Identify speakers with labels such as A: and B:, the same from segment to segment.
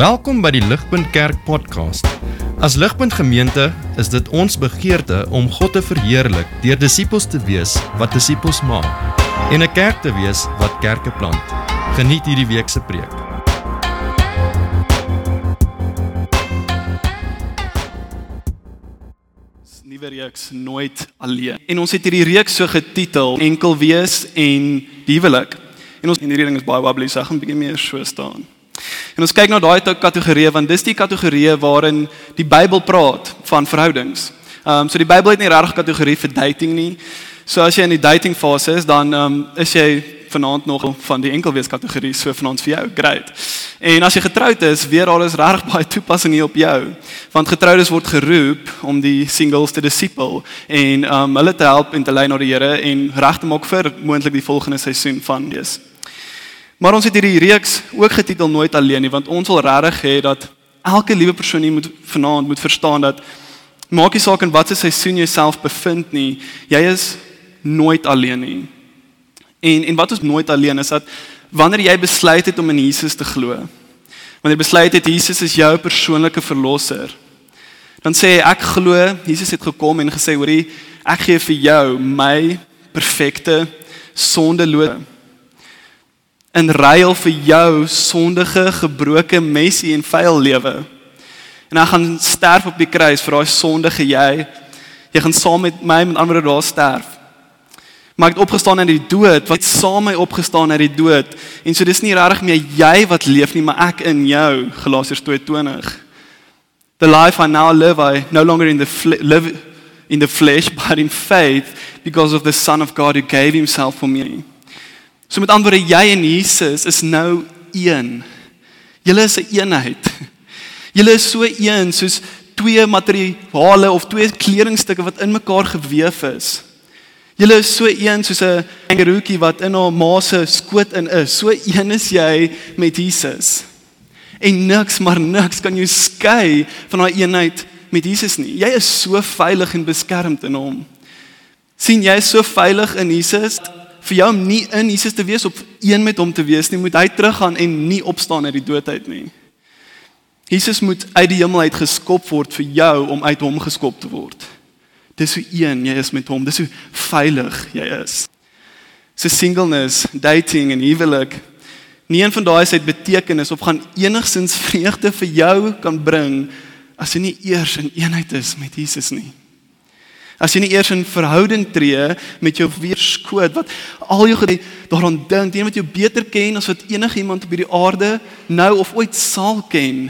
A: Welkom by die Ligpunt Kerk podcast. As Ligpunt Gemeente is dit ons begeerte om God te verheerlik deur disippels te wees wat disippels maak en 'n kerk te wees wat kerke plant. Geniet hierdie week se preek.
B: Nuwe reeks nooit alleen. En ons het hierdie reeks so getitel Enkel wees en huwelik. En ons en hierdie ding is baie wobbly, so ek gaan 'n bietjie meer so staan. En ons kyk na daai kategorieë want dis die kategorieë waarin die Bybel praat van verhoudings. Ehm um, so die Bybel het nie regtig kategorie vir dating nie. So as jy in die dating fase is, dan ehm um, is jy vanaand nog van die enkelwees kategorie so vanaand vir jou. Great. En as jy getroud is, weer daar is regtig baie toepassing hier op jou. Want getroudes word geroep om die singles te disipel en ehm um, hulle te help en te lei na die Here en reg te maak vir moontlik die volgende seisoen van Jesus. Maar ons het hierdie reeks ook getitel nooit alleen nie want ons wil regtig hê dat elke liewe persoon hier moet vanaand moet verstaan dat maak nie saak in watter seisoen jy self bevind nie, jy is nooit alleen nie. En en wat is nooit alleen is dat wanneer jy besluit het om in Jesus te glo. Wanneer jy besluit het Jesus is jou persoonlike verlosser. Dan sê jy ek glo Jesus het gekom en gesê hoorie ek gee vir jou my perfekte sondelose in ruil vir jou sondige, gebroke, messy en vuil lewe. En hy gaan sterf op die kruis vir daai sondige jy. Jy gaan saam met my met ander daar sterf. Maar ek het opgestaan uit die dood, wat saam my opgestaan uit die dood. En so dis nie regtig meer jy wat leef nie, maar ek in jou. Galasiërs 2:20. The life I now live I no longer in the live in the flesh but in faith because of the son of God who gave himself for me. So met ander woorde jy en Jesus is nou een. Julle is 'n een eenheid. Julle is so een soos twee materiale of twee kledingstukke wat in mekaar gewewe is. Julle is so een soos 'n kangarootjie wat in haar ma se skoot in is. So een is jy met Jesus. En niks maar niks kan jou skei van daai eenheid met Jesus nie. Jy is so veilig en beskermd in hom. sien jy is so veilig in Jesus vir jou om nie in Jesus te wees op een met hom te wees nie, moet hy teruggaan en nie opstaan uit die dood uit nie. Jesus moet uit die hemel uit geskop word vir jou om uit hom geskop te word. Dis hoe een jy is met hom, dis hoe veilig jy is. So singleness, dating en huwelik, nie een van daai se betekenis of gaan enigsins vreugde vir jou kan bring as jy nie eers in eenheid is met Jesus nie. As jy nie eers in verhouding tree met jou weerskoot wat al jou gedink daaraan dink, een wat jou beter ken as wat enigiemand op hierdie aarde nou of ooit sal ken.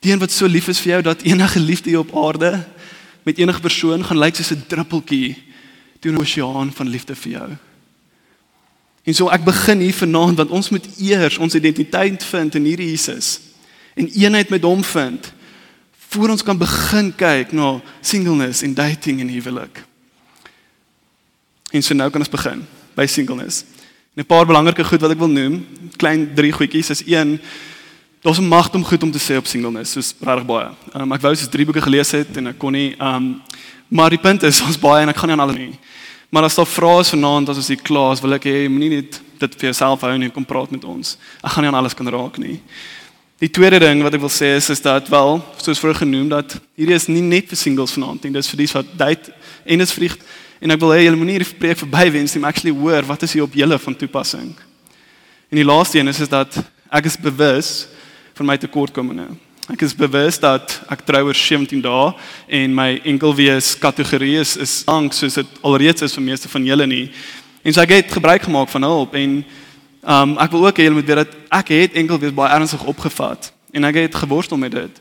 B: Die een wat so lief is vir jou dat enige liefde hier op aarde met enige persoon gaan lyk soos 'n druppeltjie deur 'n oseaan van liefde vir jou. En so ek begin hier vanaand want ons moet eers ons identiteit vind in hierdie Jesus en eenheid met hom vind voor ons kan begin kyk na singleness en dating en huwelik. En so nou kan ons begin by singleness. En 'n paar belangrike goed wat ek wil noem, klein drie goedjies is een daar's 'n magt om goed om te sê op singleness, soos regtig baie. Um, ek wou soos drie boeke gelees het en ek kon nie um maar die punt is ons baie en ek gaan nie aan alles nie. Maar as daar vrae is vanaand as ons hier klaar is, wil ek hê moenie net dit vir jouself hou en kom praat met ons. Ek gaan nie aan alles kan raak nie. Die tweede ding wat ek wil sê is is dat wel, soos vroeër genoem dat hierdie is nie net vir singles vanaand nie, dis vir die wat date en is vir en ek wil hê julle moenie hierdie preek verbywens nie, maar actually hoor wat is hier op julle van toepassing. En die laaste een is is dat ek is bewus van my tekortkominge. Ek is bewus dat ek trou oor 17 dae en my enkelwees kategorie is is angs soos dit alreeds is vir meeste van julle nie. En so ek het gebruik gemaak van hulp en Um ek wil ook hê julle moet weet dat ek het enkel weer baie ernstig opgevat en ek het geworstel met dit.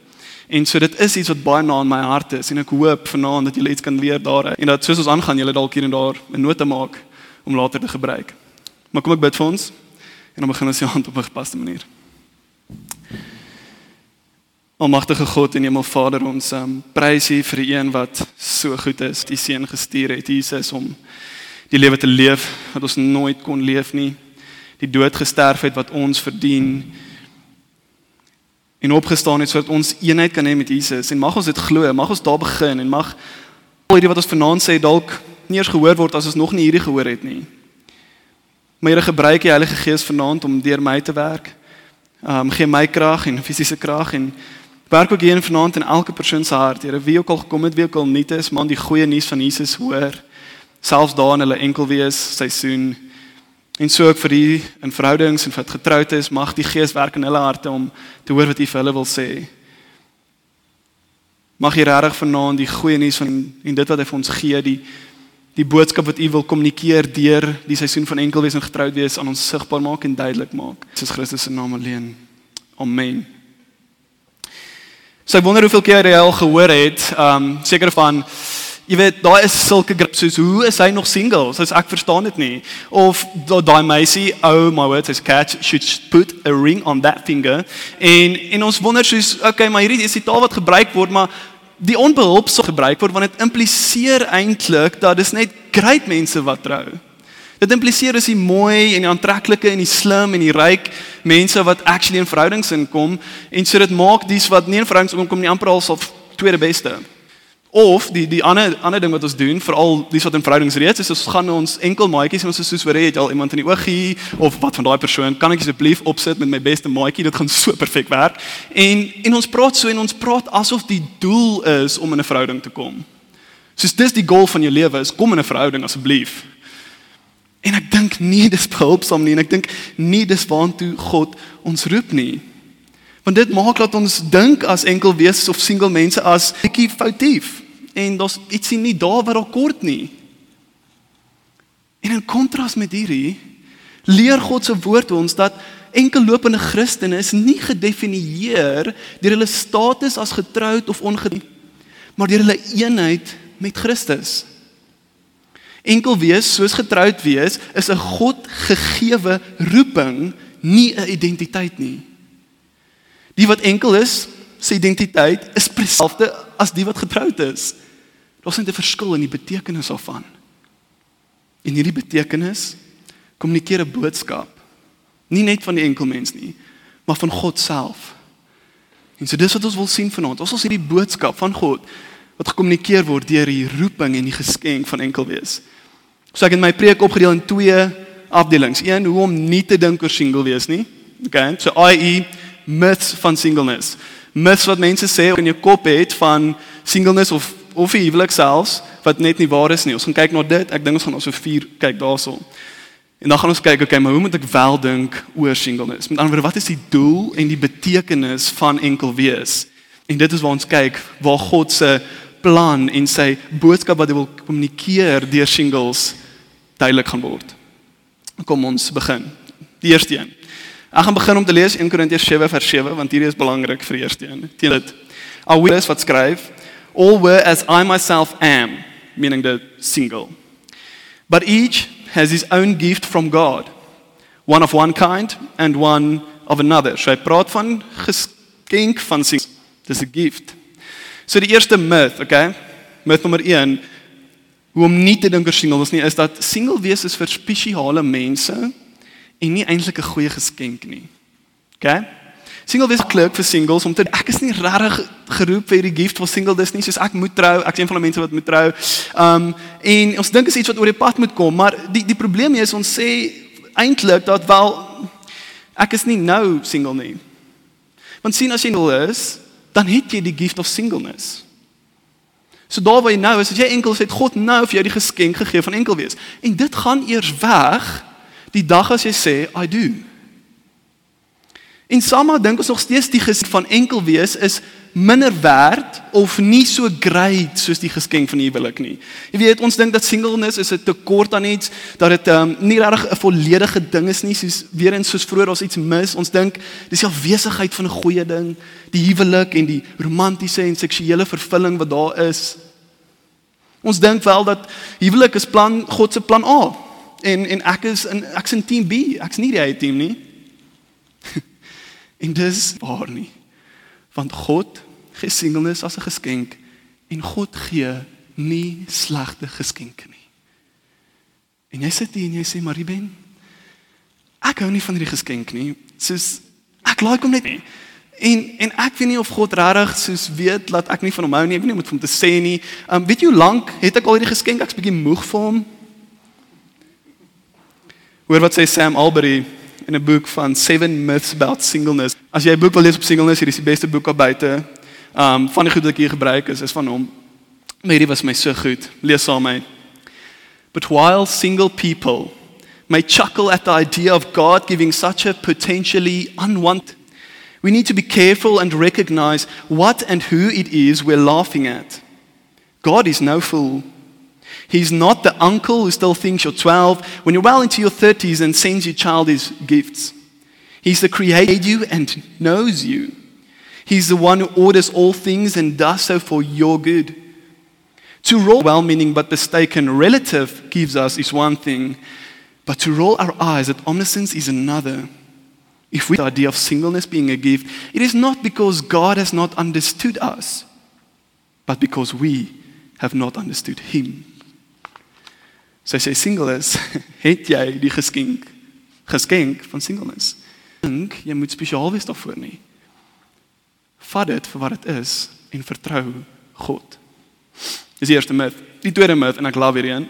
B: En so dit is iets wat baie na in my hart is en ek hoop vanaand dat julle iets kan leer daar en dat soos ons aangaan julle dalk hier en daar 'n nota maak om later te gebruik. Maar kom ek bid vir ons en dan begin ons die hand op 'n gepaste manier. Almagtige God en Hemelvader, ons um, prys U vir die een wat so goed is, die seun gestuur het, Jesus om die lewe te leef wat ons nooit kon leef nie die dood gesterf het wat ons verdien en opgestaan het sodat ons eenheid kan hê met Jesus en mag ons dit glo mag ons daar begin en mag al hierdie wat ons vanaand sê dalk nie eens gehoor word as ons nog nie hierdie gehoor het nie maar Here gebruik die Heilige Gees vanaand om deur my te werk Ehm um, gee my krag en fisiese krag en werk ook hier vanaand in elke persoon se hart. Here, wie ook al gekom het, wie ook al nie is, man die goeie nuus van Jesus hoor. Selfs daar in hulle enkelwees seisoen en so ook vir u in verhoudings en wat getroud is, mag die Gees werk in hulle harte om te hoor wat u vir hulle wil sê. Mag jy regtig vanaand die goeie nuus van en dit wat hy vir ons gee, die die boodskap wat u wil kommunikeer deur die seisoen van enkelwees en getroud wees aan ons sigbaar maak en duidelik maak. Jesus Christus se naam alleen. Amen. So ek wonder hoeveel keer jy al gehoor het, ehm um, seker van Jy weet, daar is sulke grips soos hoe is hy nog single? Soos ek verstaan dit nie. Of daai meisie, oh my word, his cat should put a ring on that finger. En en ons wonder soos, okay, maar hierdie is die taal wat gebruik word, maar die onbehulpse gebruik word want dit impliseer eintlik dat dis net great mense wat trou. Dit impliseer is die mooi en die aantreklike en die slim en die ryk mense wat actually in verhoudings inkom en so dit maak dies wat nie in verhoudings inkom nie amper al sal tweede beste. Of die die ander ander ding wat ons doen, veral dis wat in verhoudings reeds is, is ons gaan ons enkel maatjies en ons is soos hoor jy al iemand in die oogie of wat van daai persoon, kan ek asseblief opsit met my beste maatjie, dit gaan so perfek werk. En en ons praat so en ons praat asof die doel is om in 'n verhouding te kom. Soos dis die doel van jou lewe is kom in 'n verhouding asseblief. En ek dink nie dis behulpsaam nie en ek dink nie dis waantoe God ons roep nie. Want dit maak dat ons dink as enkel wees of single mense as bietjie foutief en daar's ietsie nie daar wat daar kort nie. En in kontras met hierdie leer God se woord ons dat enkellopende Christene is nie gedefinieer deur hulle status as getroud of ongetroud, maar deur hulle eenheid met Christus. Enkel wees soos getroud wees is 'n God gegeewe roeping, nie 'n identiteit nie. Die wat enkel is, sy identiteit is dieselfde as die wat getroud is. Daar's net 'n verskil in die betekenis daarvan. En hierdie betekenis kommunikeer 'n boodskap. Nie net van die enkel mens nie, maar van God self. En so dis wat ons wil sien vanaand. Ons wil sien die boodskap van God wat gekommunikeer word deur die roeping en die geskenk van enkel wees. So ek het my preek opgedeel in twee afdelings. Een hoe om nie te dink oor single wees nie. Okay, so i.e. myths van singleness. Myths wat mense sê in jou kop het van singleness of of huwelik selfs wat net nie waar is nie. Ons gaan kyk na dit. Ek dink ons gaan ons so vier kyk daaroor. En dan gaan ons kyk, okay, maar hoe moet ek wel dink oor singleness? Met ander woorde, wat is die doel en die betekenis van enkel wees? En dit is waar ons kyk waar God se plan en sy boodskap wat hy wil kommunikeer deur singles duidelik gaan word. Kom ons begin. Die eerste een. Ek gaan begin om te lees 1 Korintiërs 7 vers 7 want hierdie is belangrik vir die eerste een. Teen dit. Alwees wat skryf all were as I myself am, meaning the single. But each has his own gift from God, one of one kind and one of another. So hy praat van geskenk van single. Dis 'n gift. So die eerste myth, okay? Myth nommer 1 hoe om nie te dink oor single is nie is dat single wees is vir spesiale mense en nie eintlik 'n goeie geskenk nie. Okay? Single wees klik vir singles om te ek is nie regtig geroep vir hierdie gift vir single dis nie soos ek moet trou ek is een van die mense wat moet trou. Um en ons dink is iets wat oor die pad moet kom, maar die die probleem is ons sê eintlik dat wel ek is nie nou single nie. Want sien as jy single is, dan het jy die gift of singleness. So daar waar jy nou is, as jy enkel is, het God nou vir jou die geskenk gegee van enkel wees. En dit gaan eers weg die dag as jy sê I do. En sommige dink ons nog steeds die geskenk van enkel wees is minder werd of nie so great soos die geskenk van huwelik nie. Jy weet, ons dink dat singleness is 'n tekort aan iets, dat dit um, nie regtig 'n volledige ding is nie, soos weer eens soos vroeër ons iets mis. Ons dink dis die afwesigheid van 'n goeie ding, die huwelik en die romantiese en seksuele vervulling wat daar is. Ons dink wel dat huwelik is plan God se plan A. En en ek is in ek's in team B, ek's nie die eie team nie. En dis waar nie. Want God gee singleness as 'n geskenk en God gee nie slegte geskenke nie. En jy sit hier en jy sê maar Ruben, ek hou nie van hierdie geskenk nie. Soos ek like hom net nie. En en ek weet nie of God regtig soos weet dat ek nie van hom hou nie. Ek weet nie moet hom te sê nie. Um weet jy hoe lank het ek al hierdie geskenk? Ek's bietjie moeg vir hom. Hoor wat sê Sam Albury in 'n boek van Seven Myths About Singleness. As jy 'n boek wil lees op singleness, hier is die beste boek op buite. Um van die goed wat ek hier gebruik is is van hom. Maar hierdie was my so goed. Lees saam met my. But while single people may chuckle at the idea of God giving such a potentially unwanted we need to be careful and recognize what and who it is we're laughing at. God is no fool. He's not the uncle who still thinks you're 12 when you're well into your 30s and sends you childish gifts. He's the creator you and knows you. He's the one who orders all things and does so for your good. To roll well meaning but mistaken relative gives us is one thing, but to roll our eyes at omniscience is another. If we the idea of singleness being a gift, it is not because God has not understood us, but because we have not understood him. So as jy single is, het jy die geskenk geskenk van singleness. Dink jy moet spesiaal wees daarvoor nie. Vat dit vir wat dit is en vertrou God. Dis die eerste myth. Die tweede myth en ek love hierdie een.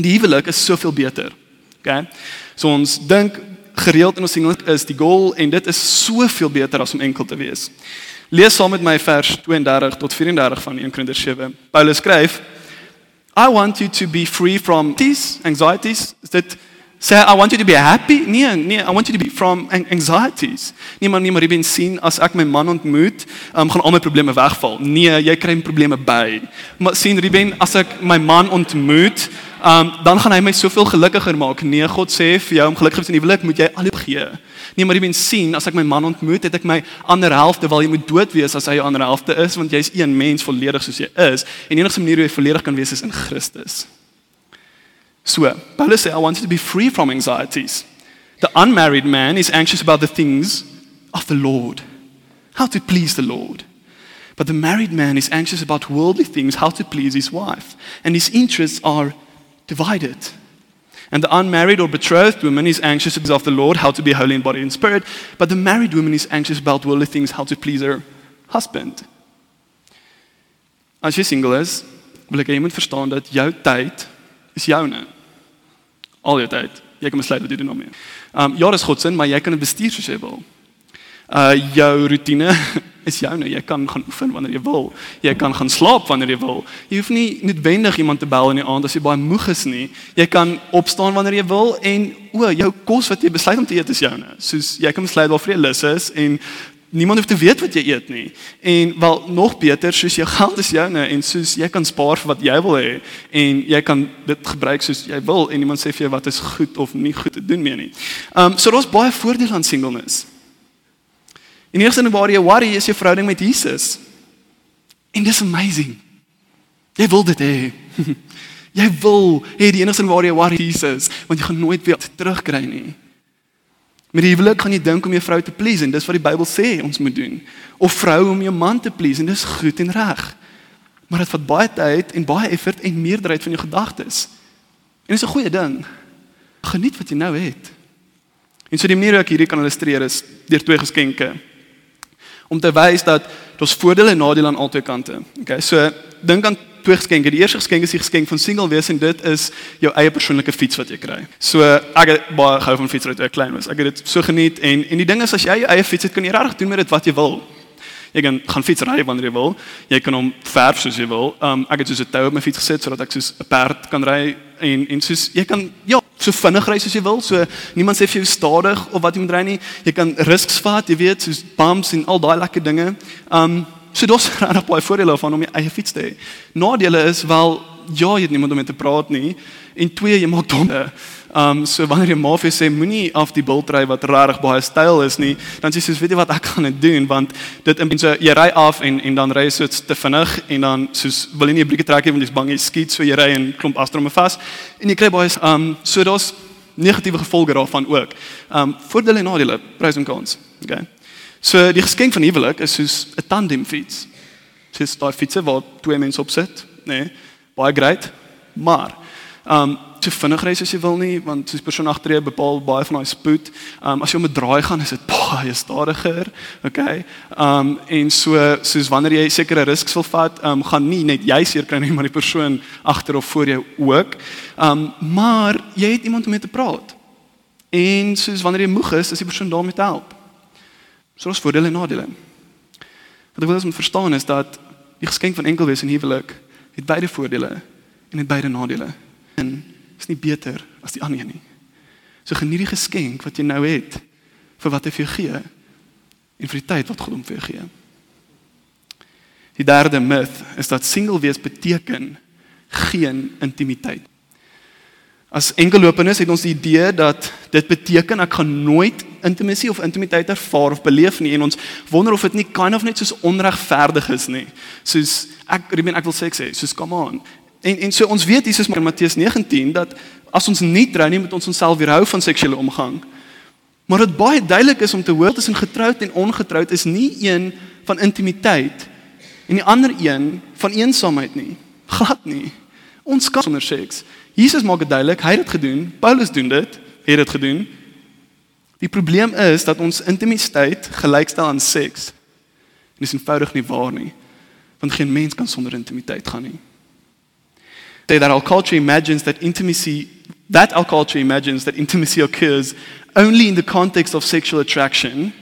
B: Die huwelik is soveel beter. Okay? So ons dink gereeld in ons singlelik is die goal en dit is soveel beter as om enkel te wees. Lees saam met my vers 32 tot 34 van 1 Korintiërs 7. Paulus skryf I want you to be free from these anxieties. That say I want you to be happy. Nee, nee, I want you to be from anxieties. Nee man, nee maar jy ben sien as ek my man ontmoet, um, gaan al my probleme wegval. Nee, jy kry probleme by. Maar sien Ruben, as ek my man ontmoet, um, dan gaan hy my soveel gelukkiger maak. Nee, God sê vir jou om gelukkig te wees in die huwelik moet jy al gee. Nee, maar jy ben sien as ek my man ontmoet, het ek my ander helfte, wel jy moet dood wees as hy jou ander helfte is, want jy's een mens volledig soos jy is. En die enigste manier hoe jy volledig kan wees is in Christus. So, Paulus sê I want you to be free from anxieties. The unmarried man is anxious about the things of the Lord, how to please the Lord. But the married man is anxious about worldly things, how to please his wife, and his interests are divided. And the unmarried or betrothed woman is anxious of the Lord, how to be holy in body and spirit, but the married woman is anxious about worldly things, how to please her husband. As jy single is, wil ek hê jy moet verstaan dat jou tyd is joune. Al jou tyd. Jy kan besluit wat jy doen daarmee. Um ja, dis God se, maar jy kan dit bestuur soos jy wil. Uh jou rotine is joune. Jy kan gaan oefen wanneer jy wil. Jy kan gaan slaap wanneer jy wil. Jy hoef nie noodwendig iemand te bel in die aand as jy baie moeg is nie. Jy kan opstaan wanneer jy wil en o, jou kos wat jy besluit om te eet is joune. Soos jy kan besluit waarvoor jy lus is en Niemand hoef te weet wat jy eet nie. En wel nog beter, soos jou geld is joune en soos jy kan spaar vir wat jy wil hê en jy kan dit gebruik soos jy wil en niemand sê vir jou wat is goed of nie goed te doen meer nie. Um so daar's baie voordele aan singleness. En eerste ding waar jy worry is jou verhouding met Jesus. En dis amazing. Jy wil dit hê. jy wil hê die enigste ding waar jy worry Jesus, want jy gaan nooit weer terugkry nie. Met die huwelik gaan jy dink om jou vrou te please en dis wat die Bybel sê ons moet doen. Of vrou om jou man te please en dis goed en reg. Maar dit vat baie tyd en baie effort en meerderheid van jou gedagtes. En dis 'n goeie ding. Geniet wat jy nou het. En so die manier hoe ek hierdie kan illustreer is deur twee geskenke. Om te wys dat daar's voordele en nadele aan albei kante. Okay, so dink aan twee geskenke. Die eerste geskenk is die geskenk van single wees en dit is jou eie persoonlike fiets wat jy kry. So ek het baie gehou van fietsry toe ek klein was. Ek het dit so geniet en en die ding is as jy jou eie fiets het, kan jy regtig doen met dit wat jy wil. Jy kan gaan fietsry wanneer jy wil. Jy kan hom verf soos jy wil. Um ek het soos 'n tou op my fiets gesit sodat ek soos 'n perd kan ry en en soos jy kan ja, so vinnig ry soos jy wil. So niemand sê vir jou stadig of wat jy moet ry nie. Jy kan risks vat, jy weet, soos bumps en al daai lekker dinge. Um So dis regtig baie voordele van om jou eie fiets te hê. Nadele is wel ja, jy het niemand om mee te praat nie en twee, jy maak donde. Um so wanneer jy maar vir sê moenie af die bult ry wat regtig baie styl is nie, dan sê jy soos weet jy wat ek gaan dit doen want dit in so jy ry af en en dan ry jy so te vinnig en dan soos wil jy nie 'n brieke trek hê want jy's bang jy skiet so jy ry en klomp agterome vas en jy kry baie um so daar's negatiewe gevolge daarvan ook. Um voordele en nadele, pros en cons. Okay. So die geskenk van huwelik is soos 'n tandemfiets. Dis daai fietsie waar twee mense op sit, nê? Nee, baie great. Maar um te vinnig ry as jy wil nie, want soos persoon agter jou bepaal baie van daai spoed. Um as jy om 'n draai gaan, is dit baie stadiger. Okay? Um en so soos wanneer jy sekere risks wil vat, um gaan nie net jy seer kry nie, maar die persoon agter of voor jou ook. Um maar jy het iemand om mee te praat. En soos wanneer jy moeg is, is die persoon daar om te help. So is voordele en nadele. Wat ek wil hê ons moet verstaan is dat die geskenk van enkelwees en huwelik het beide voordele en het beide nadele. Is nie beter as die ander nie. So geniet die geskenk wat jy nou het vir wat hy vir jou gee en vir die tyd wat God hom vir jou gee. Die derde myth is dat single wees beteken geen intimiteit. As enkellopenes het ons die idee dat dit beteken ek gaan nooit intimasie of intimiteit ervaar of beleef nie en ons wonder of dit nie kind of net soos onregverdig is nie. Soos ek ek meen ek wil sê ek sê soos come on. En en so ons weet Jesus in Matteus 19 dat as ons nie trou nie moet ons onsself weerhou van seksuele omgang. Maar dit baie duidelik is om te hoor tussen getroud en ongetroud is nie een van intimiteit en die ander een van eensaamheid nie. Glad nie. Ons kan sonder seks. Jesus maak dit duidelik, hy het dit gedoen. Paulus doen dit, het dit gedoen. Die probleem is dat ons intimiteit gelykstel aan seks. En dis eenvoudig nie waar nie. Want geen mens kan sonder intimiteit gaan nie. That our culture imagines that intimacy that our culture imagines that intimacy occurs only in the context of sexual attraction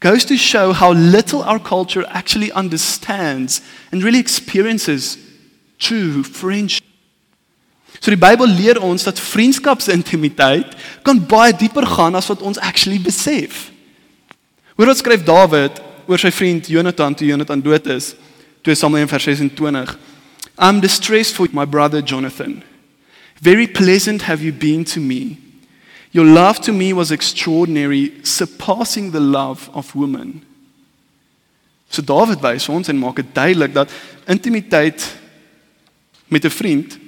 B: goes to show how little our culture actually understands and really experiences true friendship. So die Bybel leer ons dat vriendskapsintimiteit kan baie dieper gaan as wat ons actually besef. Hoor wat skryf Dawid oor sy vriend Jonathan toe Jonathan dood is. 2 Samuel 1:26. I'm distressed for my brother Jonathan. Very pleasant have you been to me. Your love to me was extraordinary, surpassing the love of women. So Dawid wys ons en maak dit duidelik dat intimiteit met 'n vriend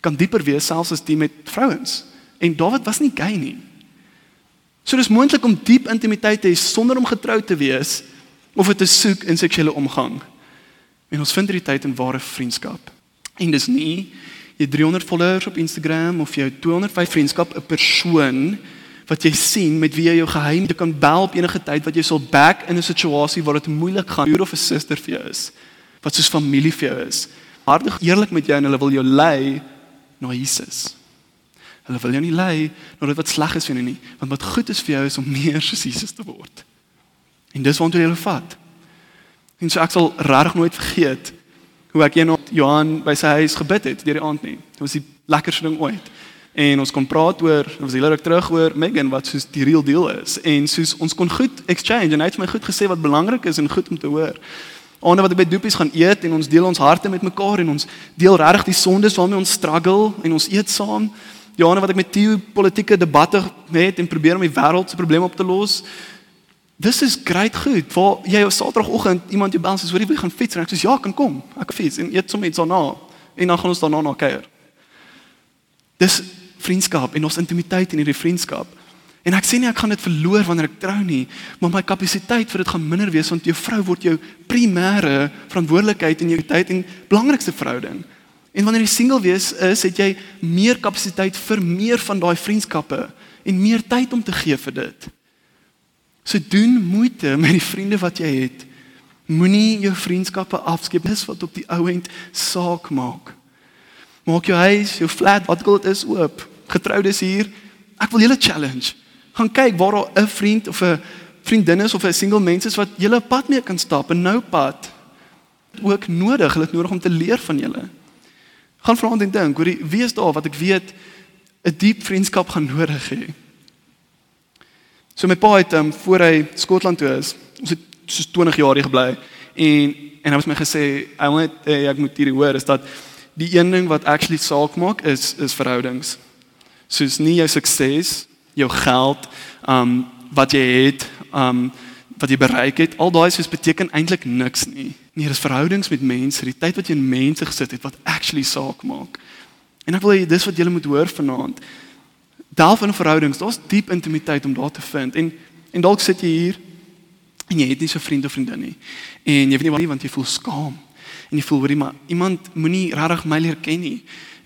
B: kan dieper wees selfs as die met vrouens. En Dawid was nie gay nie. So dis moontlik om diep intimiteit te hê sonder om getroud te wees of dit te soek in seksuele omgang. En ons vind hierdie tyd in ware vriendskap. En dis nie jy 300 followers op Instagram of jy 205 vriendskap 'n persoon wat jy sien met wie jy jou geheim te kan bel op enige tyd wat jy sal back in 'n situasie waar dit moeilik gaan, broer of 'n suster vir jou is, wat soos familie vir jou is. Hartig eerlik met jou en hulle wil jou lei na Jesus. Hulle wil jou nie lei na dit wat sleg is vir jou nie, want wat goed is vir jou is om meer soos Jesus te word. En dis wat jy hulle vat. En so ek sal regtig nooit vergeet hoe ek eendag Johan by sy huis gebid het deur die aand nie. Dit was die lekkerste ding ooit. En ons kon praat oor, was hele ruk terug oor Megan wat soos die real deal is en soos ons kon goed exchange en hy het my goed gesê wat belangrik is en goed om te hoor. Aande wat ek by Doepies gaan eet en ons deel ons harte met mekaar en ons deel regtig die sondes waarmee ons struggle en ons eet saam. Die aande wat ek met Theo politieke debatte het en probeer om die wêreld se probleme op te los. Dis is great goed. Waar jy op Saterdagoggend iemand jou bel en sê hoor jy gaan fiets en ek sê ja, kan kom. Ek fiets en eet sommer iets daarna en dan gaan ons daarna na kuier. Dis vriendskap en ons intimiteit in hierdie vriendskap. En ek sê nie ek gaan dit verloor wanneer ek trou nie, maar my kapasiteit vir dit gaan minder wees want jou vrou word jou primêre verantwoordelikheid in jou tyd en belangrikste verhouding. En wanneer jy single wees is, het jy meer kapasiteit vir meer van daai vriendskappe en meer tyd om te gee vir dit. So doen moeite met die vriende wat jy het. Moenie jou vriendskappe afskeep dis wat op die ou end saak maak. Maak jou huis, jou flat, wat ook al dit is oop. Getroudes hier, ek wil julle challenge. Gaan kyk waar daar 'n vriend of 'n vriendin is of 'n single mens is wat julle pad mee kan stap, 'n nou pad. Ook nodig, hulle het nodig om te leer van julle. Gaan vra en dink, hoor, wie is daar wat ek weet 'n diep vriendskap gaan nodig hê? So my pa het um, voor hy Skotland toe is, ons het soos 20 jaar hier gebly en en hy het my gesê wil net hey, ek moet hierdie hoor is dat die een ding wat actually saak maak is is verhoudings. Soos nie jou sukses, jou geld, um wat jy het, um wat jy bereik het, al daai soos beteken eintlik niks nie. Nee, dis verhoudings met mense, die tyd wat jy in mense gesit het wat actually saak maak. En ek wil hê dis wat julle moet hoor vanaand delf in verhoudings, daar's diep intimiteit om daar te vind. En en dalk sit jy hier en jy het nie so vriend of vriendin nie. En jy weet nie wat nie want jy voel skaam. En jy voel hoorie maar iemand moenie regtig my leer ken nie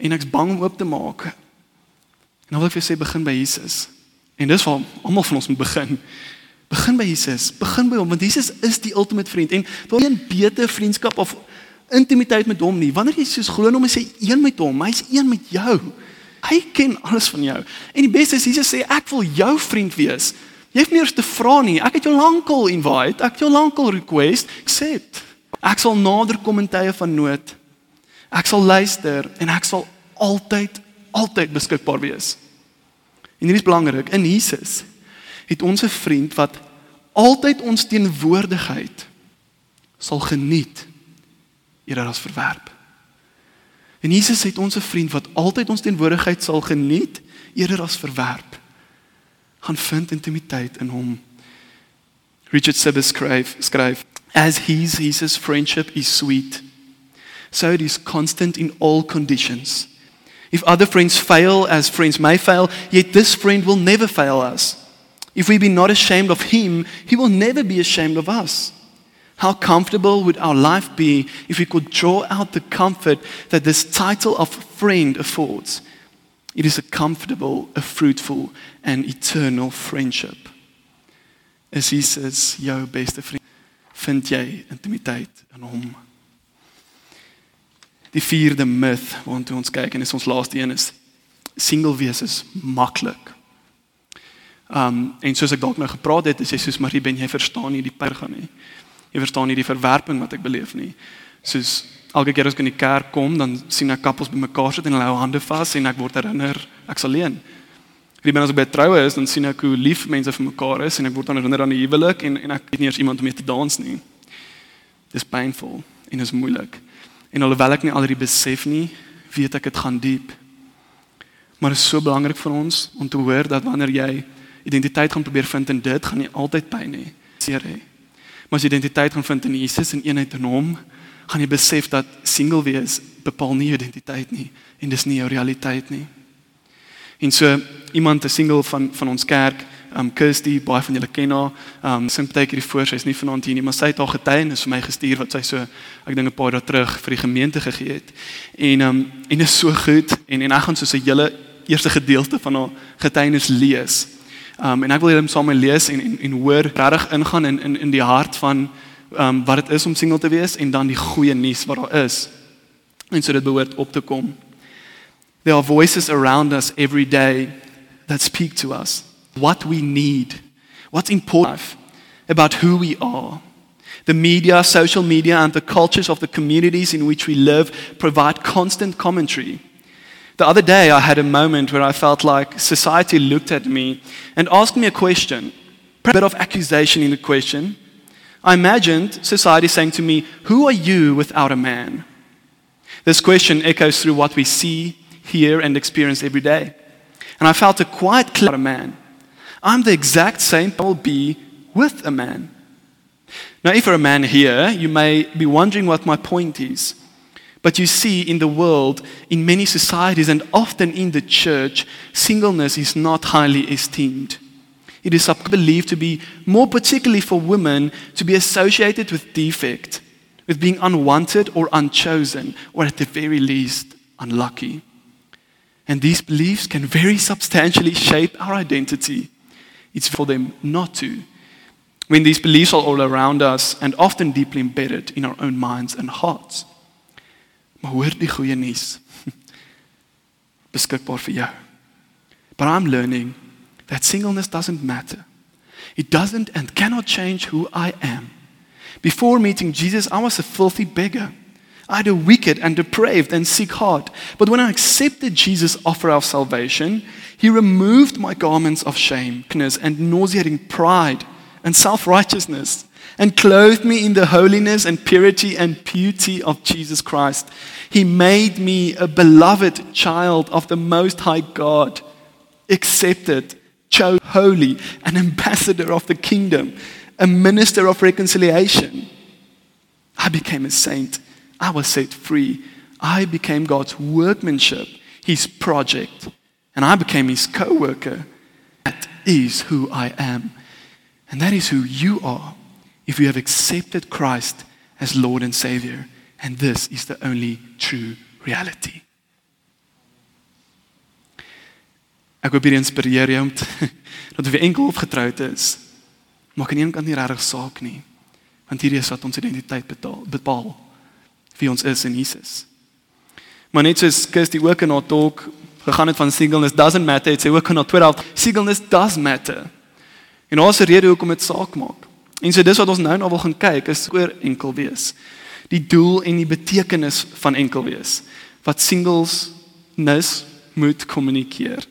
B: en ek's bang om oop te maak. En dan wil ek vir sê begin by Jesus. En dis waar almal van ons moet begin. Begin by Jesus. Begin by hom want Jesus is die ultimate vriend en daar is 'n beter vriendskap of intimiteit met hom nie. Wanneer jy soos glo in hom en sê een met hom, hy's een met jou. Hy ken alles van jou. En die beste is Jesus sê ek wil jou vriend wees. Jy hoef nie eers te vra nie. Ek het jou lankal invite, ek het jou lankal request, accept. Ek sal nader kom in tye van nood. Ek sal luister en ek sal altyd altyd beskikbaar wees. En hier is belangrik, in Jesus het ons 'n vriend wat altyd ons teenwoordigheid sal geniet eerder as verwerp. En Jesus het ons 'n vriend wat altyd ons teenwoordigheid sal geniet eerder as verwerp. Gaan vind intimiteit in hom. Richard Sibbes skryf skryf as his Jesus friendship is sweet so it is constant in all conditions. If other friends fail as friends may fail, yet this friend will never fail us. If we be not ashamed of him, he will never be ashamed of us. How comfortable would our life be if we could draw out the comfort that this title of friend affords? It is a comfortable, a fruitful, and eternal friendship. As he says, jou beste vriend, vind jy intimiteit in hom. Die vierde myth waartoe ons kyk en is ons laaste een is single wees is maklik. Um en soos ek dalk nou gepraat het, is jy soos Marie ben jy verstaan nie die pyn gaan nie. Jy verstaan nie die verwerping wat ek beleef nie. Soos elke keer as ek in die kerk kom, dan sien ek kappels bymekaar sit en hulle hou hande vas en ek word herinner ek's alleen. Wie ek by troue is, dan sien ek hoe lief mense vir mekaar is en ek word dan herinner aan die huwelik en en ek het nie eers iemand om mee te dans nie. Dis painful en is moeilik. En alhoewel ek nie al die besef nie, weet ek dit gaan diep. Maar dit is so belangrik vir ons om te hoor dat wanneer jy identiteit gaan probeer vind in dit, gaan jy altyd pyn hê, seer hê. Maar as jy identiteit gaan vind in Jesus en eenheid in hom, gaan jy besef dat single wees bepaal nie jou identiteit nie en dis nie jou realiteit nie. En so iemand 'n single van van ons kerk, um Kirsty, baie van julle ken haar. Um sy het baie keer voor, sy's nie vanaand hier nie, maar sy het haar getuienis vir my gestuur wat sy so ek dink 'n paar dae terug vir die gemeente gegee het. En um en is so goed en en ek gaan so 'n hele eerste gedeelte van haar getuienis lees. Um en ek wil hom saam met lees en en, en hoor regtig ingaan in in in die hart van um wat dit is om single te wees en dan die goeie nuus wat daar is. En so dit behoort op te kom. There are voices around us every day that speak to us what we need, what's important about who we are. The media, social media, and the cultures of the communities in which we live provide constant commentary. The other day, I had a moment where I felt like society looked at me and asked me a question, a bit of accusation in the question. I imagined society saying to me, Who are you without a man? This question echoes through what we see, hear, and experience every day. And I felt a clear about a man. I'm the exact same I will be with a man. Now, if you're a man here, you may be wondering what my point is. But you see, in the world, in many societies, and often in the church, singleness is not highly esteemed. It is believed to be more particularly for women to be associated with defect, with being unwanted or unchosen, or at the very least, unlucky. And these beliefs can very substantially shape our identity. It's for them not to. When these beliefs are all around us and often deeply embedded in our own minds and hearts. Maar hoor die goeie nuus. Beskikbaar vir jou. But I'm learning that singleness doesn't matter. It doesn't and cannot change who I am. Before meeting Jesus, I was a filthy beggar. I had a wicked and depraved and sick heart. But when I accepted Jesus' offer of salvation, he removed my garments of shame and nauseating pride and self righteousness and clothed me in the holiness and purity and beauty of Jesus Christ. He made me a beloved child of the Most High God, accepted, chose, holy, an ambassador of the kingdom, a minister of reconciliation. I became a saint. I was set free. I became God's workmanship, his project, and I became his co worker. That is who I am. And that is who you are if you have accepted Christ as Lord and Savior. And this is the only true reality. Ek hoop hierdie inspireer jou om dat jy enkel of getroud is. Maak aan een kant nie regtig saak nie. Want hierdie is wat ons identiteit betaal, bepaal wie ons is in Jesus. Maar net soos Kirsty ook in haar talk gegaan het van singleness doesn't matter, dit sê ook op Twitter, singleness does matter. En ons rede hoekom dit saak maak. En so dis wat ons nou nou wil gaan kyk is oor enkel wees. Die doel en die betekenis van enkel wees wat singles nis moet kommunikeer.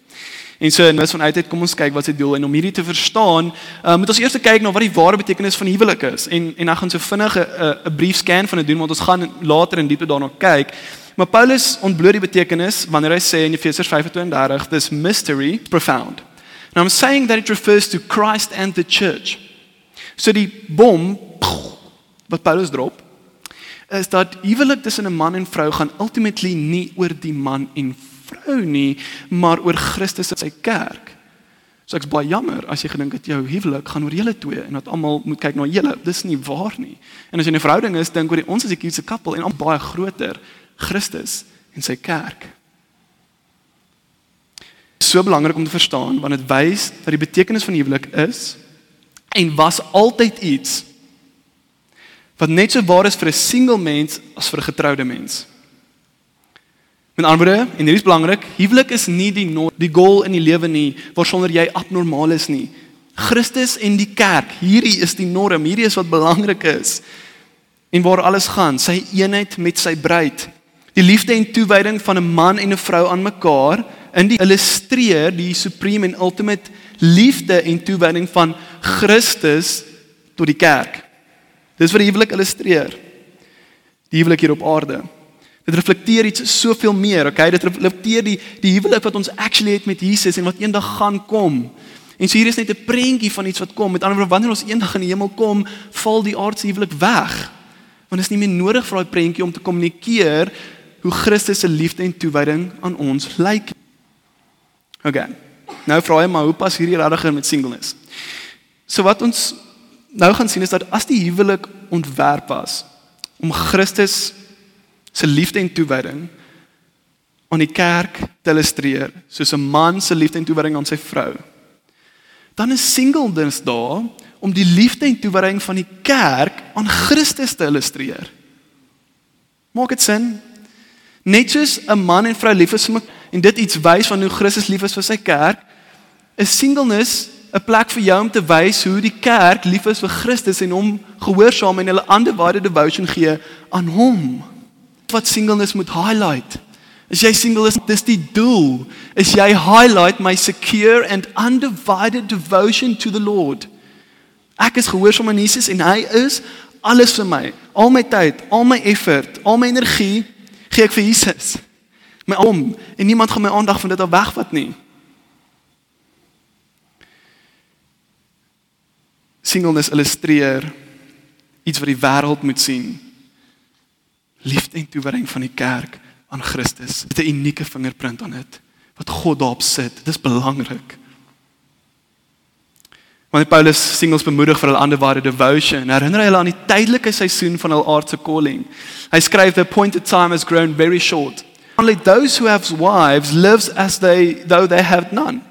B: En so nou vanuit dit kom ons kyk wat se doel en om hierdie te verstaan, uh, moet ons eers kyk na wat die ware betekenis van huwelik is. En en dan gaan so vinnig 'n 'n brief scan van dit doen want ons gaan later in diepte daarna kyk. Maar Paulus ontbloot die betekenis wanneer hy sê in Efesiërs 5:32, this mystery profound. Now I'm saying that it refers to Christ and the church. So die bom wat Paulus drop is dat huwelik tussen 'n man en vrou gaan ultimately nie oor die man en vrou nie, maar oor Christus en sy kerk. So ek's baie jammer as jy gedink het jou huwelik gaan oor julle twee en dat almal moet kyk na julle. Dis nie waar nie. En as jy 'n verhouding is, dink oor die ons is 'n cute couple en al baie groter Christus en sy kerk. So belangrik om te verstaan want dit wys dat die betekenis van huwelik is en was altyd iets wat net so waar is vir 'n single mens as vir 'n getroude mens. Met ander woorde, en dit is belangrik, huwelik is nie die no die goal in die lewe nie waarsonder jy abnormaal is nie. Christus en die kerk, hierdie is die norm, hierdie is wat belangrik is. En waar alles gaan, sy eenheid met sy bruid. Die liefde en toewyding van 'n man en 'n vrou aan mekaar in die illustreer die supreme en ultimate liefde en toewyding van Christus tot die kerk. Dis wat die huwelik illustreer. Die huwelik hier op aarde. Dit reflekteer iets soveel meer, okay? Dit reflekteer die die huwelik wat ons actually het met Jesus en wat eendag gaan kom. En so hier is net 'n prentjie van iets wat kom. Met ander woorde, wanneer ons eendag in die hemel kom, val die aardse huwelik weg. Want dit is nie meer nodig vir daai prentjie om te kommunikeer hoe Christus se liefde en toewyding aan ons lyk. Okay. Nou vra jy maar hoe pas hierdie regtig met singleness? So wat ons nou gaan sien is dat as die huwelik ontwerp was om Christus se liefde en toewyding aan die kerk te illustreer, soos 'n man se liefde en toewyding aan sy vrou. Dan is singleness daar om die liefde en toewyding van die kerk aan Christus te illustreer. Maak dit sin? Net soos 'n man en vrou lief is vir mekaar en dit iets wys van hoe Christus lief is vir sy kerk, is singleness 'n plek vir jou om te wys hoe die kerk lief is vir Christus en hom gehoorsaam en hulle undivided devotion gee aan hom wat singleness moet highlight. As jy single is, dis die doel. Is jy highlight my secure and undivided devotion to the Lord. Ek is gehoorsaam aan Jesus en hy is alles vir my. Al my tyd, al my effort, al my energie gee ek vir Jesus. My om en niemand gaan my aandag van dit af wegvat nie. Singleness illustreer iets wat die wêreld moet sien liefde en toewyding van die kerk aan Christus. Dit 'n unieke vingerprint aan dit wat God daarop sit. Dit is belangrik. Wanneer Paulus singles bemoedig vir hulle underwide devotion, herinner hy hulle aan die tydelike seisoen van hul aardse calling. Hy skryf the appointed time has grown very short. Only those who have wives lives as they though they have none.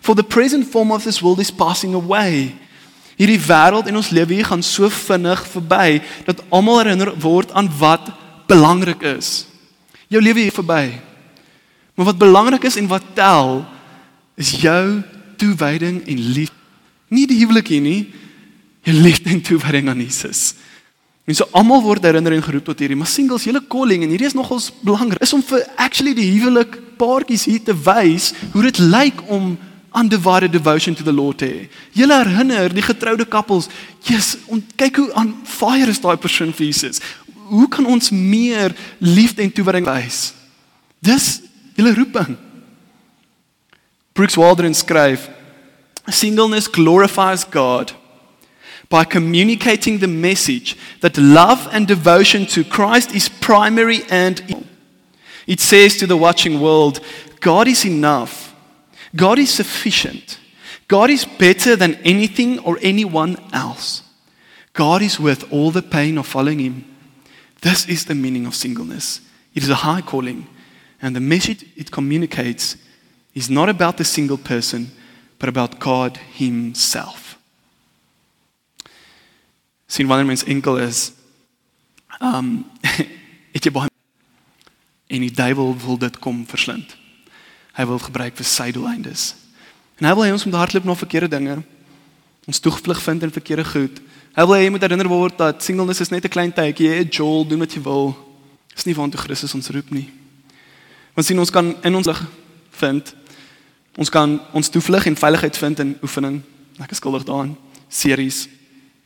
B: For the present form of this world is passing away. Hierdie wêreld en ons lewe hier gaan so vinnig verby dat almal herinner word aan wat belangrik is. Jou lewe hier verby. Maar wat belangrik is en wat tel is jou toewyding en lief. Nie die huwelik hier nie, jou liefde en toewyding aan Jesus. En so almal word herinner en geroep tot hierdie, maar singles, julle calling en hierdie is nogals belangrik. Is om vir actually die huwelik paartjies hier te wys hoe dit lyk om undivided devotion to the Lord te hê. Julle herinner die getroude couples, Jesus, kyk hoe aan fire is daai persoon vir Jesus hoe kan ons meer liefde en toewyding wys? Dis julle roeping. Brooks Waldron skryf: Singleness glorifies God by communicating the message that love and devotion to Christ is primary and it says to the watching world, God is enough. God is sufficient. God is better than anything or anyone else. God is worth all the pain of following him. This is the meaning of singleness. It is a high calling, and the message it communicates is not about the single person, but about God Himself. Sien wanneer mens enkel is, um het jy baie en die duiwel wil dit kom verslind. Hy wil gebruik vir sy doeleindes. En hy wil hê ons moet hardloop na verkeerde dinge. Ons toegvlug vind in verkeerde goed. Hy wil hê jy moet herinner word dat singleness is net 'n klein tydjie. Jy het Joel, doen wat jy wil. Dis nie waartoe Christus ons roep nie. Want sien ons kan in ons lig vind. Ons kan ons toevlug en veiligheid vind in oefening. Ek is skuldig daaraan. Series,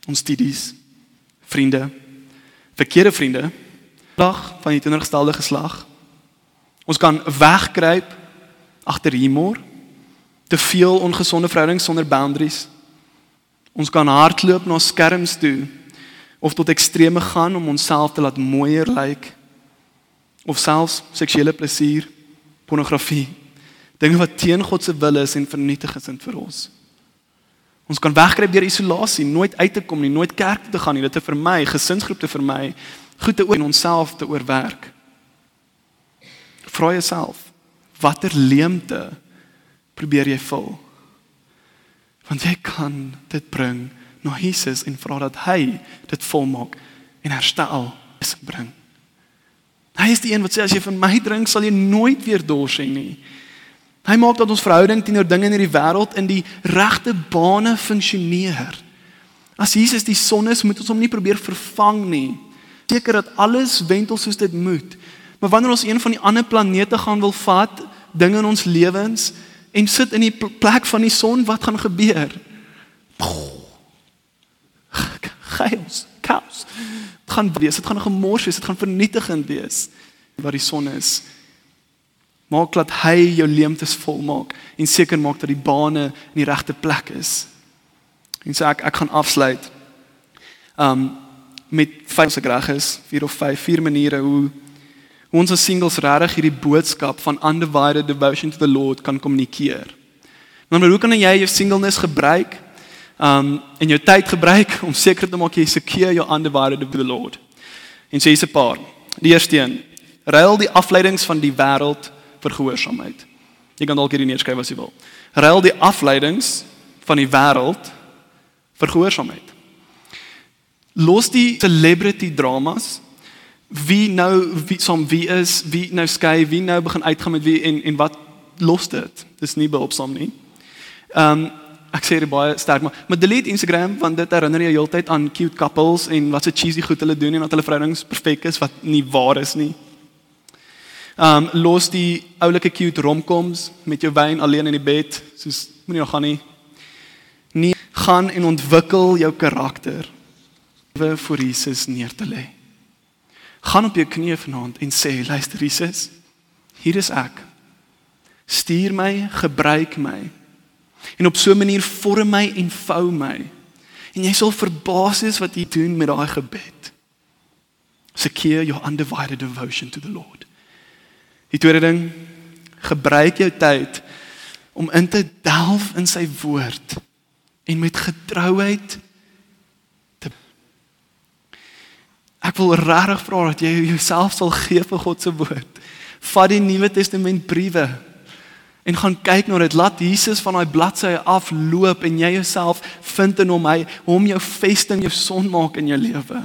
B: ons studies, vriende, verkeerde vriende, lag van die teenoorgestelde geslag. Ons kan wegkruip agter humor, te veel ongesonde verhoudings sonder boundaries. Ons kan hardloop na skerms toe of tot extreme gaan om onsself te laat mooier lyk of selfs seksuele plesier, pornografie, dinge wat teen God se wil is en vernietigend is vir ons. Ons kan wegkruip deur isolasie, nooit uit te kom nie, nooit kerk toe te gaan nie, dit te vermy, gesinsgroep te vermy, goed te oor en onsself te oorwerk. Vra jouself, watter leemte probeer jy vul? Want jy kan dit bring na Jesus en vra dat hy dit volmaak en herstel bring. Hy is die een wat sê as jy van my drink sal jy nooit weer dors hê nie. Hy maak dat ons verhouding teenoor dinge in hierdie wêreld in die regte bane funksioneer. As Jesus die son is, moet ons hom nie probeer vervang nie. Seker dat alles wentel soos dit moet. Maar wanneer ons een van die ander planete gaan wil vat, dinge in ons lewens en sit in die plek van die son, wat gaan gebeur? Chaos, chaos. Dit gaan wees, dit gaan gemors wees, dit gaan vernietigend wees waar die son is. Maak dat hy jou leemtes volmaak en seker maak dat die bane in die regte plek is. En so ek ek gaan afsluit. Um met vyf se reg is, vier of vyf vier maniere hoe hoe ons as singles regtig hierdie boodskap van undivided devotion to the Lord kan kommunikeer. Maar hoe kan jy jou singleness gebruik? Um en jou tyd gebruik om seker te maak jy secure jou undivided to the Lord. En sê so 'n paar. Die eerste een, ruil die afleidings van die wêreld vir gehoorsaamheid. Jy kan dalk hierdie neerskryf as jy wil. Ruil die afleidings van die wêreld vir gehoorsaamheid. Los die celebrity dramas. Wie nou wie som wie is, wie nou skei, wie nou begin uitgaan met wie en en wat los dit? Dis nie behulpsaam nie. Ehm um, ek sê dit baie sterk maar maar delete Instagram want dit herinner jou heeltyd aan cute couples en wat se cheesy goed hulle doen en dat hulle verhoudings perfek is wat nie waar is nie. Um los die oulike cute romcoms met jou wyn alleen in die bed, soos moenie nog gaan nie. Nee, gaan en ontwikkel jou karakter. Lewe vir Jesus neer te lê. Gaan op jou knieë vanaand en sê, luister Jesus, hier is ek. Stuur my, gebruik my. En op so 'n manier vorm my en vou my. En jy sal verbaas wees wat jy doen met daai gebed. Secure your undivided devotion to the Lord. Die tweede ding, gebruik jou tyd om in te delf in sy woord en met getrouheid te Ek wil regtig vra dat jy jouself sal gee vir God se woord. Vat die Nuwe Testament briewe en gaan kyk na dit. Laat Jesus van daai bladsye afloop en jy jouself vind in hom. Hy hom jou vesting, jou son maak in jou lewe.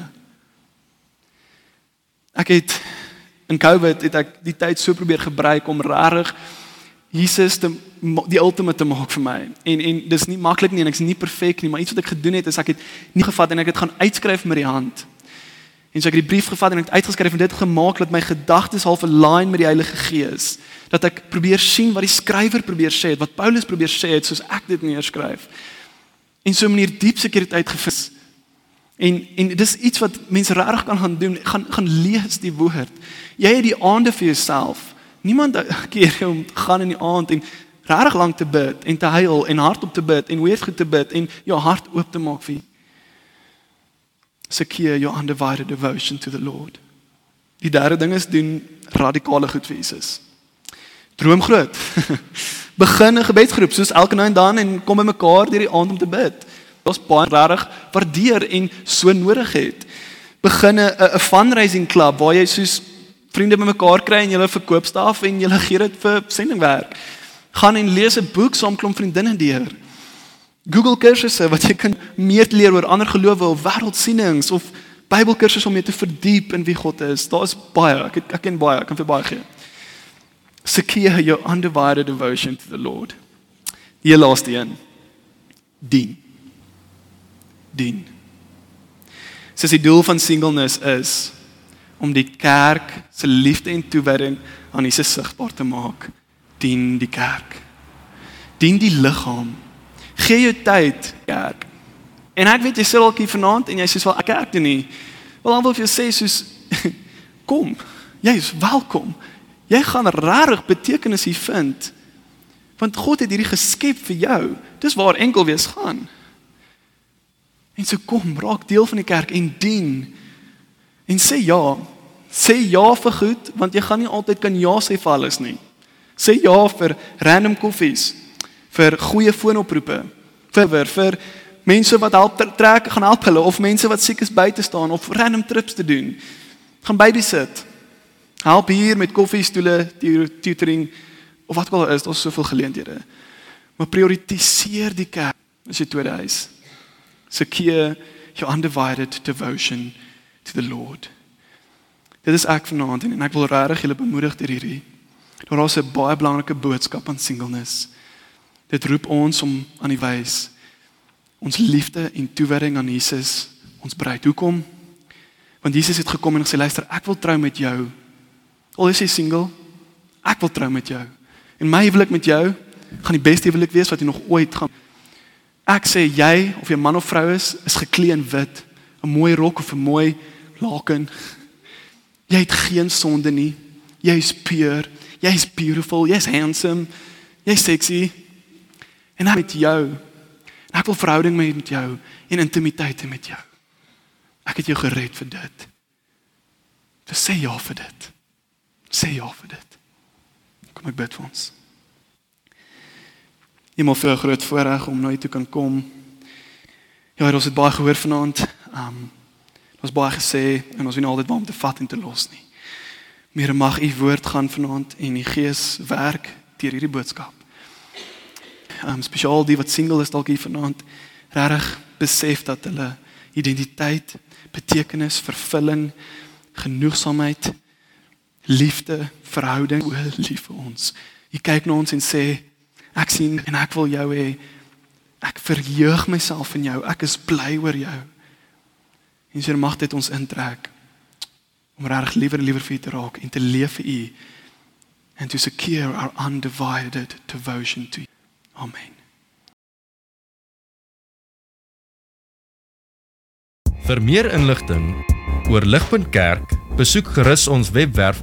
B: Ek het in Covid het ek die tyd so probeer gebruik om regtig Jesus te die ultimate te maak vir my. En en dis nie maklik nie en ek's nie perfek nie, maar iets wat ek gedoen het is ek het nie gevat en ek het gaan uitskryf met die hand. En so ek het die brief gevat en ek het uitgeskryf en dit gemaak dat my gedagtes half align met die Heilige Gees. Dat ek probeer sien wat die skrywer probeer sê, wat Paulus probeer sê het soos ek dit neerskryf. En so 'n manier diep sekuriteit gevis. En en dis iets wat mense regtig kan gaan doen, gaan gaan lees die woord. Jy het die aande vir jouself. Niemand keer jou om gaan in die aand en regtig lank te bid en te huil en hardop te bid en weer goed te bid en jou hart oop te maak vir secure your undivided devotion to the Lord. Die derde ding is doen radikale goed vir Jesus. Droom groot. Begin 'n gebedsgroep soos elke nou en dan en kom by mekaar deur die aand om te bid ons baie regtig waardeer en so nodig het. Begin 'n 'n fundraising klub waar jy soos vriende bymekaar kry en julle verkoop staf en julle gee dit vir sendingwerk. Gaan en lees 'n boek saam klomp vriendinne deur. Google kursusse wat jy kan meer leer oor ander gelowe of wêreldsienings of Bybelkursusse om jou te verdiep in wie God is. Daar's baie. Ek het, ek ken baie, ek kan vir baie gee. Secure your undivided devotion to the Lord. Die laaste een. Dien. Dien. Soos die doel van singleness is om die kerk se liefde en toewyding aan Jesus sigbaar te maak. Dien die kerk. Dien die liggaam. Gee jou tyd, kerk. En ek weet jy sit dalk hier vanaand en jy sê wel ek kerk toe nie. Wel dan wil ek vir jou sê soos kom. Jy is welkom. Jy gaan regtig betekenis hier vind. Want God het hierdie geskep vir jou. Dis waar enkel wees gaan. En so kom, raak deel van die kerk en dien. En sê ja. Sê ja vir goed want jy gaan nie altyd kan ja sê vir alles nie. Sê ja vir random koffies, vir goeie foonoproepe, vir vir, mense wat help trek, gaan help hulle of mense wat siek is buite staan of random trips te doen. Gaan babysit. Help hier met koffiestoele, tutoring of wat ook al is, daar's soveel geleenthede. Maar prioritiseer die kerk as jou tweede huis. Secure your undivided devotion to the Lord. Dit is ek vanaand en ek wil regtig julle bemoedig deur hierdie. Daar is 'n baie belangrike boodskap aan singleness. Dit roep ons om aan die wys ons liefde en toewyding aan Jesus ons breed. Hoekom? Want Jesus het gekom en gesê luister, ek wil trou met jou. Al is jy single, ek wil trou met jou. En my huwelik met jou gaan die beste huwelik wees wat jy nog ooit gaan. Ek sê jy of jy man of vrou is, is geklee in wit, 'n mooi rok of 'n mooi laken. Jy het geen sonde nie. Jy is pure. Jy is beautiful. Jy's handsome. Jy's sexy. En met jou En ek wil verhouding met jou en intimiteit met jou. Ek het jou gered vir dit. Dus sê ja vir dit. Sê ja vir dit. Kom ek bid vir ons. Moet vir 'n groot voorreg om nou toe kan kom. Ja, ons het baie gehoor vanaand. Um ons baie gesê en ons weet altyd waar om te vat en te los nie. Meer mag u woord gaan vanaand en die Gees werk deur hierdie boodskap um, spesiaal die wat single is dalk hier vanaand regtig besef dat hulle identiteit, betekenis, vervulling, genoegsaamheid, liefde, verhouding, o lief vir ons. Jy kyk na ons en sê ek sien en ek wil jou hê. Ek verheug myself in jou. Ek is bly oor jou. En sy mag dit ons intrek om regtig liewer liewer vir u te raak en te leef vir u and to secure our undivided devotion to you. Amen.
A: Vir meer inligting oor Ligpunt Kerk, besoek gerus ons webwerf